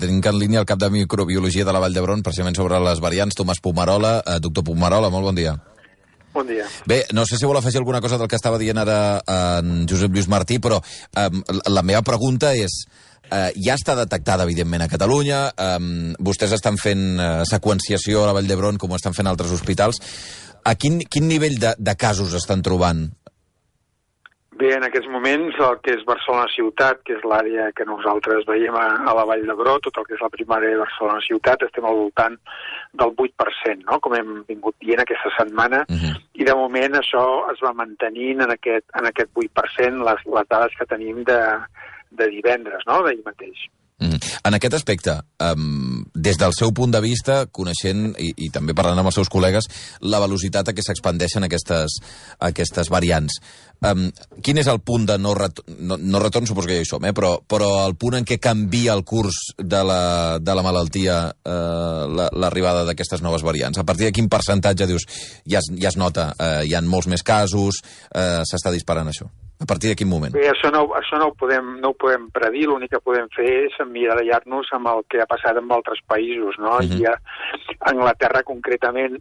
Tenim en línia el cap de microbiologia de la Vall d'Hebron, precisament sobre les variants, Tomàs Pomarola. Eh, doctor Pomarola, molt bon dia. Bon dia. Bé, no sé si vol afegir alguna cosa del que estava dient ara en Josep Lluís Martí, però eh, la meva pregunta és... Eh, ja està detectada, evidentment, a Catalunya. Eh, vostès estan fent eh, seqüenciació a la Vall d'Hebron, com ho estan fent altres hospitals. A quin, quin nivell de, de casos estan trobant? Bé, en aquests moments el que és Barcelona ciutat, que és l'àrea que nosaltres veiem a, a la Vall d'Hebró, tot el que és la primària de Barcelona ciutat, estem al voltant del 8%, no? com hem vingut dient aquesta setmana, uh -huh. i de moment això es va mantenint en aquest, en aquest 8%, les, les dades que tenim de, de divendres, no?, d'ahir mateix. Mm. En aquest aspecte, um, des del seu punt de vista, coneixent i, i també parlant amb els seus col·legues, la velocitat a què s'expandeixen aquestes, aquestes variants, um, quin és el punt de no, ret no, no retorn, suposo que ja hi som, eh? però, però el punt en què canvia el curs de la, de la malaltia uh, l'arribada la, d'aquestes noves variants? A partir de quin percentatge dius ja es, ja es nota, uh, hi ha molts més casos, uh, s'està disparant això? A partir de quin moment? Bé, això no, això no, ho, podem, no ho podem predir, l'únic que podem fer és emmirallar-nos amb el que ha passat en altres països, no? Uh -huh. I a Anglaterra, concretament,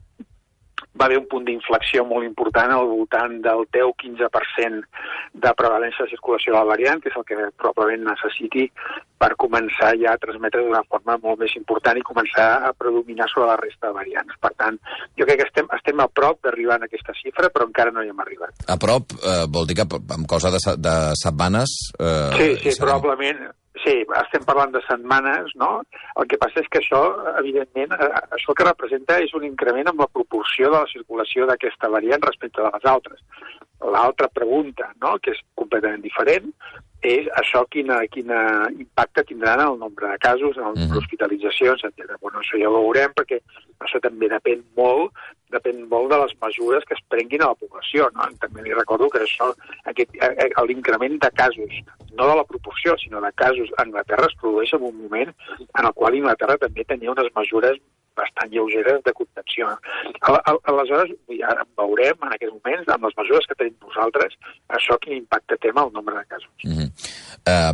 va haver un punt d'inflexió molt important al voltant del 10-15% de prevalència de circulació de la variant, que és el que probablement necessiti per començar ja a transmetre d'una forma molt més important i començar a predominar sobre la resta de variants. Per tant, jo crec que estem, estem a prop d'arribar a aquesta xifra, però encara no hi hem arribat. A prop eh, vol dir que amb cosa de, de setmanes... Eh, sí, sí, probablement Sí, estem parlant de setmanes, no? El que passa és que això, evidentment, eh, això que representa és un increment amb la proporció de la circulació d'aquesta variant respecte a les altres. L'altra pregunta, no?, que és completament diferent, és això quina, quina impacte tindrà en el nombre de casos, en el nombre mhm. d'hospitalitzacions, etc. Bueno, això ja ho veurem perquè això també depèn molt depèn molt de les mesures que es prenguin a la població. No? També li recordo que això, aquest, eh, eh, l'increment de casos, no de la proporció, sinó de casos a Anglaterra es produeix en un moment en el qual Anglaterra també tenia unes mesures bastant lleugeres de contenció. Aleshores, ja veurem en aquests moments, amb les mesures que tenim nosaltres, això quin impacte té el nombre de casos. Mm -hmm. uh,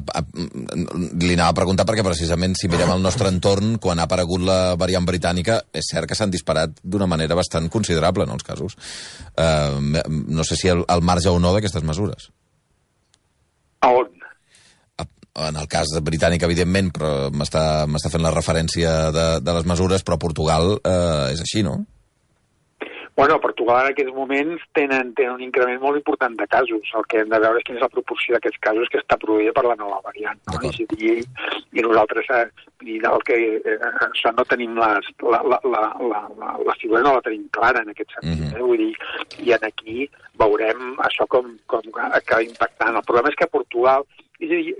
li anava a preguntar perquè precisament si mirem el nostre entorn, quan ha aparegut la variant britànica, és cert que s'han disparat d'una manera bastant considerable, no, els casos. Uh, no sé si el, el marge o no d'aquestes mesures. A on? En el cas britànic, evidentment, però m'està fent la referència de, de les mesures, però Portugal eh, és així, no? Bueno, Portugal en aquests moments tenen, tenen un increment molt important de casos. El que hem de veure és quina és la proporció d'aquests casos que està produïda per la nova variant. No? I, i, I nosaltres, eh, i el que, eh, això no tenim les, la, la, la, la, la, la figura no la tenim clara en aquest sentit. Mm -hmm. eh? Vull dir, i en aquí veurem això com, com acaba impactant. El problema és que Portugal, és a dir,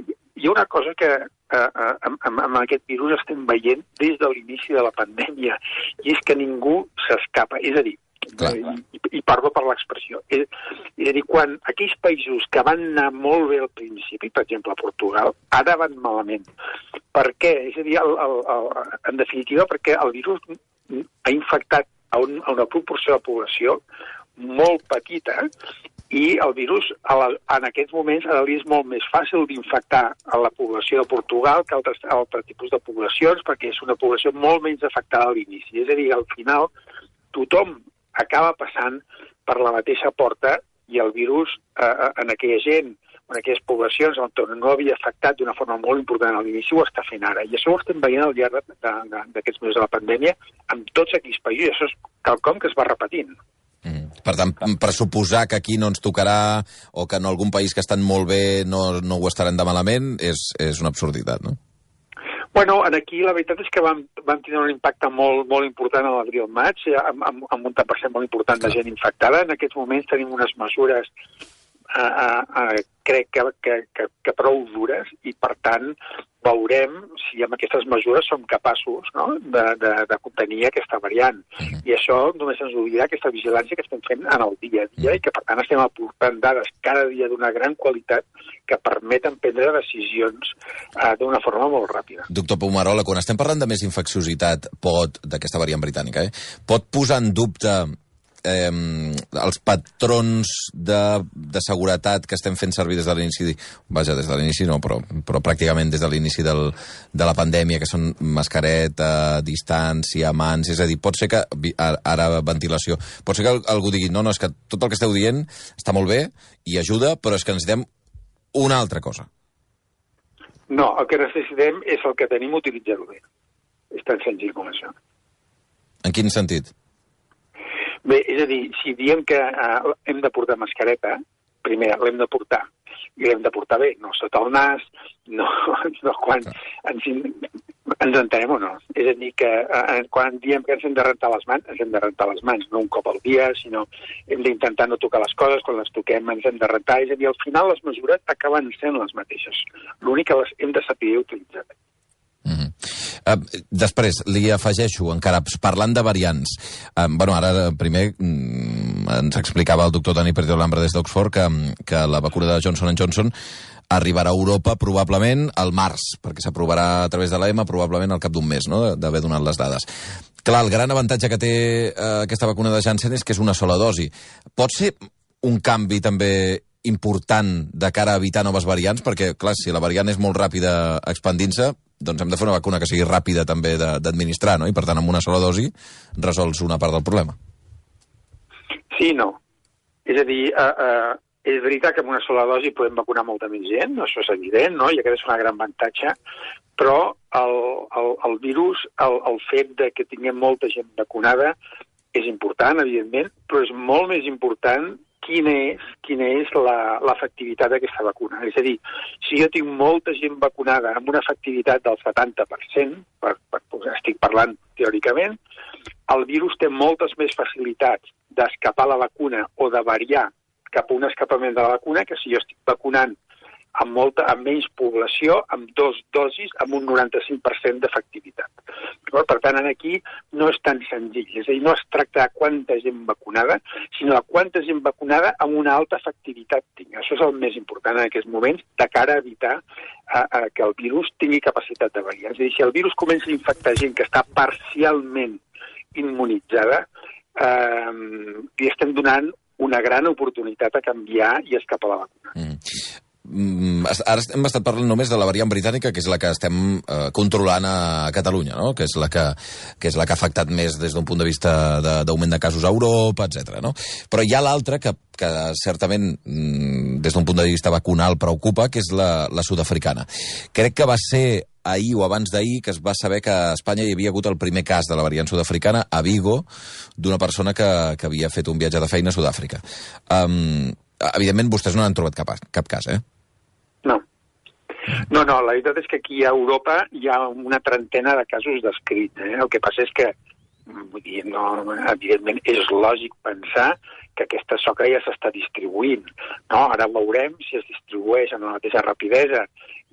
hi ha una cosa que eh, eh, amb, amb aquest virus estem veient des de l'inici de la pandèmia, i és que ningú s'escapa. És a dir, Clar. i, i parlo per l'expressió. És, és a dir, quan aquells països que van anar molt bé al principi, per exemple, Portugal, ara van malament. Per què? És a dir, el, el, el, en definitiva, perquè el virus ha infectat a, un, a una proporció de població molt petita i el virus en aquests moments a és molt més fàcil d'infectar a la població de Portugal que altres, altres tipus de poblacions perquè és una població molt menys afectada a l'inici. És a dir, al final tothom acaba passant per la mateixa porta i el virus eh, eh en aquella gent, en aquelles poblacions on no havia afectat d'una forma molt important a l'inici, ho està fent ara. I això ho estem veient al llarg d'aquests mesos de la pandèmia amb tots aquells països. Això és quelcom que es va repetint. Per tant, pressuposar que aquí no ens tocarà o que en algun país que estan molt bé no, no ho estaran de malament és, és una absurditat, no? Bueno, en aquí la veritat és que vam, vam tenir un impacte molt, molt important a l'abril-maig, amb, amb, amb un tant per cent molt important de gent infectada. En aquests moments tenim unes mesures eh, eh, eh, crec que, que, que, que prou dures i, per tant, veurem si amb aquestes mesures som capaços no? de, de, de contenir aquesta variant. Uh mhm. -huh. I això només ens ho dirà aquesta vigilància que estem fent en el dia a dia uh mhm. -huh. i que, per tant, estem aportant dades cada dia d'una gran qualitat que permeten prendre decisions uh, d'una forma molt ràpida. Doctor Pomarola, quan estem parlant de més infecciositat pot d'aquesta variant britànica, eh, pot posar en dubte eh, els patrons de, de seguretat que estem fent servir des de l'inici, vaja, des de l'inici no, però, però pràcticament des de l'inici del, de la pandèmia, que són mascareta, distància, mans, és a dir, pot ser que, ara ventilació, pot ser que algú digui, no, no, és que tot el que esteu dient està molt bé i ajuda, però és que necessitem una altra cosa. No, el que necessitem és el que tenim utilitzar-ho bé. És tan senzill com això. En quin sentit? Bé, és a dir, si diem que uh, hem de portar mascareta, primer l'hem de portar, i l'hem de portar bé, no sota el nas, no, no quan ens, ens entenem o no. És a dir, que eh, quan diem que ens hem de rentar les mans, ens hem de rentar les mans, no un cop al dia, sinó hem d'intentar no tocar les coses, quan les toquem ens hem de rentar. És a dir, al final les mesures acaben sent les mateixes. L'únic que les hem de saber utilitzar. Mm Uh, després, li afegeixo, encara parlant de variants, uh, bueno, ara primer mm, ens explicava el doctor Dani Perdeu Lambra des d'Oxford que, que la vacuna de Johnson Johnson arribarà a Europa probablement al març, perquè s'aprovarà a través de l'EMA probablement al cap d'un mes, no?, d'haver donat les dades. Clar, el gran avantatge que té uh, aquesta vacuna de Janssen és que és una sola dosi. Pot ser un canvi també important de cara a evitar noves variants? Perquè, clar, si la variant és molt ràpida expandint-se, doncs hem de fer una vacuna que sigui ràpida també d'administrar, no? I per tant, amb una sola dosi resols una part del problema. Sí, no. És a dir, uh, uh, és veritat que amb una sola dosi podem vacunar molta més gent, això és evident, no? i aquest és un gran avantatge, però el, el, el virus, el, el fet de que tinguem molta gent vacunada és important, evidentment, però és molt més important quina és, quina és l'efectivitat d'aquesta vacuna. És a dir, si jo tinc molta gent vacunada amb una efectivitat del 70%, per, per, estic parlant teòricament, el virus té moltes més facilitats d'escapar la vacuna o de variar cap a un escapament de la vacuna que si jo estic vacunant amb, molta, amb menys població, amb dos dosis, amb un 95% d'efectivitat. Per tant, aquí no és tan senzill. És a dir, no es tracta de quanta gent vacunada, sinó de quanta gent vacunada amb una alta efectivitat tinc. Això és el més important en aquests moments, de cara a evitar a, a que el virus tingui capacitat de variar. És a dir, si el virus comença a infectar gent que està parcialment immunitzada, eh, li estem donant una gran oportunitat a canviar i escapar la vacuna. Mm. Mm, ara hem estat parlant només de la variant britànica, que és la que estem eh, controlant a Catalunya, no? que, és la que, que és la que ha afectat més des d'un punt de vista d'augment de, de casos a Europa, etc. No? Però hi ha l'altra que, que certament mm, des d'un punt de vista vacunal preocupa, que és la, la sud-africana. Crec que va ser ahir o abans d'ahir que es va saber que a Espanya hi havia hagut el primer cas de la variant sud-africana a Vigo d'una persona que, que havia fet un viatge de feina a Sud-àfrica. Um, evidentment, vostès no han trobat cap, cap cas, eh? No. No, la veritat és que aquí a Europa hi ha una trentena de casos descrits. Eh? El que passa és que, vull dir, no, evidentment és lògic pensar que aquesta soca ja s'està distribuint. No? Ara veurem si es distribueix amb la mateixa rapidesa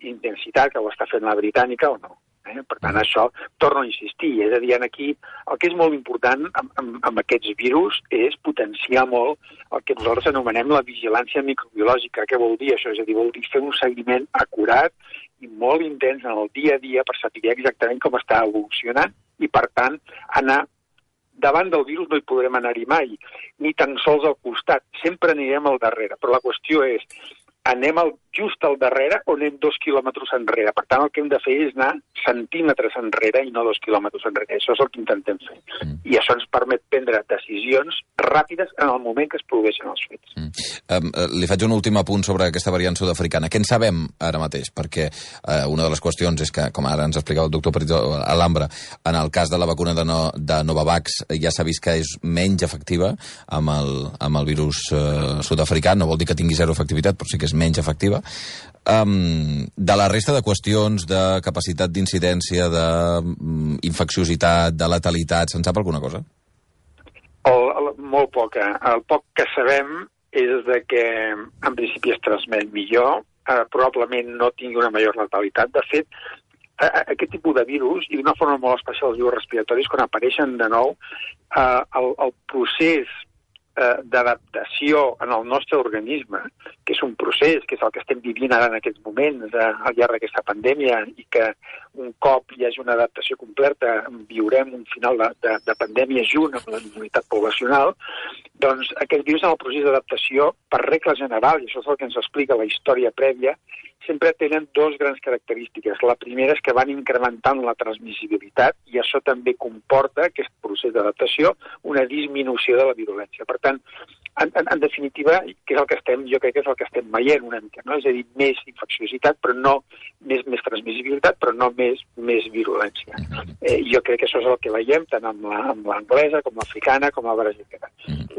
i intensitat que ho està fent la britànica o no. Eh? Per tant, això, torno a insistir, és a dir, aquí el que és molt important amb, amb, amb aquests virus és potenciar molt el que nosaltres anomenem la vigilància microbiològica. Què vol dir això? És a dir, vol dir fer un seguiment acurat i molt intens en el dia a dia per saber exactament com està evolucionant i, per tant, anar davant del virus no hi podrem anar-hi mai, ni tan sols al costat, sempre anirem al darrere. Però la qüestió és, anem al, just al darrere o anem dos quilòmetres enrere. Per tant, el que hem de fer és anar centímetres enrere i no dos quilòmetres enrere. Això és el que intentem fer. Mm. I això ens permet prendre decisions ràpides en el moment que es produeixen els fets. Mm. Um, li faig un últim apunt sobre aquesta variant sud-africana. Què en sabem ara mateix? Perquè uh, una de les qüestions és que, com ara ens explicava el doctor Perito Alhambra, en el cas de la vacuna de, no, de Novavax ja s'ha vist que és menys efectiva amb el, amb el virus uh, sud-africà. No vol dir que tingui zero efectivitat, però sí que és menys efectiva. Um, de la resta de qüestions de capacitat d'incidència, d'infecciositat, de letalitat, se'n sap alguna cosa? El, el, molt poca. El poc que sabem és de que en principi es transmet millor, eh, probablement no tingui una major letalitat. De fet, eh, aquest tipus de virus, i d'una forma molt especial els virus respiratoris, quan apareixen de nou, eh, el, el procés eh, d'adaptació en el nostre organisme, que és un procés, que és el que estem vivint ara en aquests moments eh, al llarg d'aquesta pandèmia i que un cop hi hagi una adaptació completa viurem un final de, de, de pandèmia junt amb la immunitat poblacional, doncs aquest virus en el procés d'adaptació, per regla general, i això és el que ens explica la història prèvia, sempre tenen dos grans característiques. La primera és que van incrementant la transmissibilitat i això també comporta, aquest procés d'adaptació, una disminució de la virulència. Per tant, en, en, en definitiva, que és el que estem, jo crec que és el que estem veient una mica, no? És a dir, més infecciositat, però no més, més transmissibilitat, però no més, més virulència. Eh, jo crec que això és el que veiem tant amb l'anglesa, com l'africana, com la brasilera.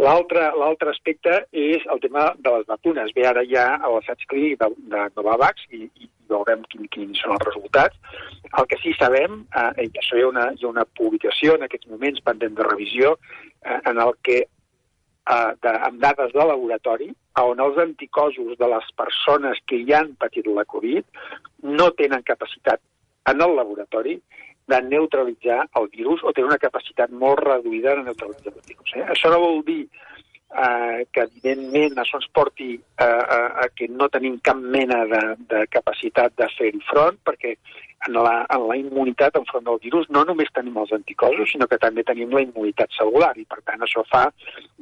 L'altre aspecte és el tema de les vacunes. Ve ara ja a l'assaig clínic de, de Novavax i, i veurem quin, quins són els resultats. El que sí sabem, eh, i això hi ha, una, hi ha una publicació en aquests moments pendent de revisió, eh, en el que eh, de, amb dades de laboratori, on els anticossos de les persones que hi han patit la Covid no tenen capacitat en el laboratori de neutralitzar el virus o tenen una capacitat molt reduïda de neutralitzar el virus. Eh? Això no vol dir eh, que evidentment això ens porti a, a, a que no tenim cap mena de, de capacitat de fer-hi front, perquè en la, en la immunitat enfront del virus no només tenim els anticossos, sinó que també tenim la immunitat celular, i per tant això fa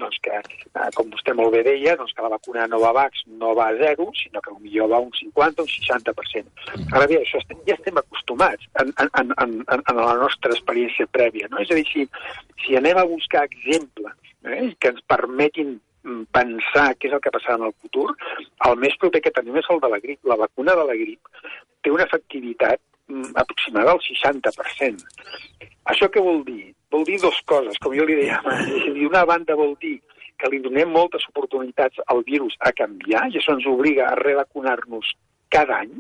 doncs, que, eh, com vostè molt bé deia, doncs, que la vacuna Novavax no va a zero, sinó que potser va a un 50 o un 60%. Ara bé, això estem, ja estem acostumats en, en, en, en, en la nostra experiència prèvia. No? És a dir, si, si anem a buscar exemples eh, que ens permetin mm, pensar què és el que passarà en el futur, el més proper que tenim és el de la grip. La vacuna de la grip té una efectivitat mm, aproximada al 60%. Això què vol dir? Vol dir dues coses, com jo li deia abans. D'una banda vol dir que li donem moltes oportunitats al virus a canviar i això ens obliga a revacunar-nos cada any,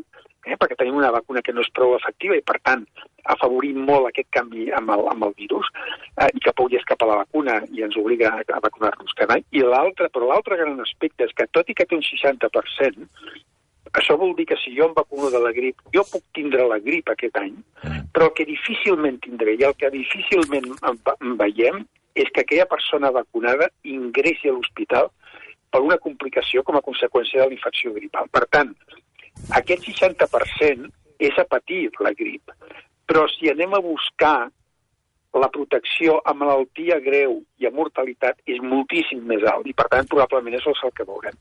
eh, perquè tenim una vacuna que no és prou efectiva i, per tant, afavorim molt aquest canvi amb el, amb el virus eh, i que pugui escapar la vacuna i ens obliga a, a vacunar-nos cada any. I l'altre, però l'altre gran aspecte és que, tot i que té un 60%, això vol dir que si jo em vacuno de la grip, jo puc tindre la grip aquest any, mm. però el que difícilment tindré i el que difícilment veiem és que aquella persona vacunada ingressi a l'hospital per una complicació com a conseqüència de la infecció gripal. Per tant, aquest 60% és a patir la grip. Però si anem a buscar la protecció a malaltia greu i a mortalitat és moltíssim més alt i, per tant, probablement és el que veurem.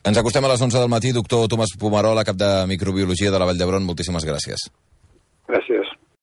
Ens acostem a les 11 del matí. Doctor Tomàs Pomarola, cap de Microbiologia de la Vall d'Hebron, moltíssimes gràcies. Gràcies.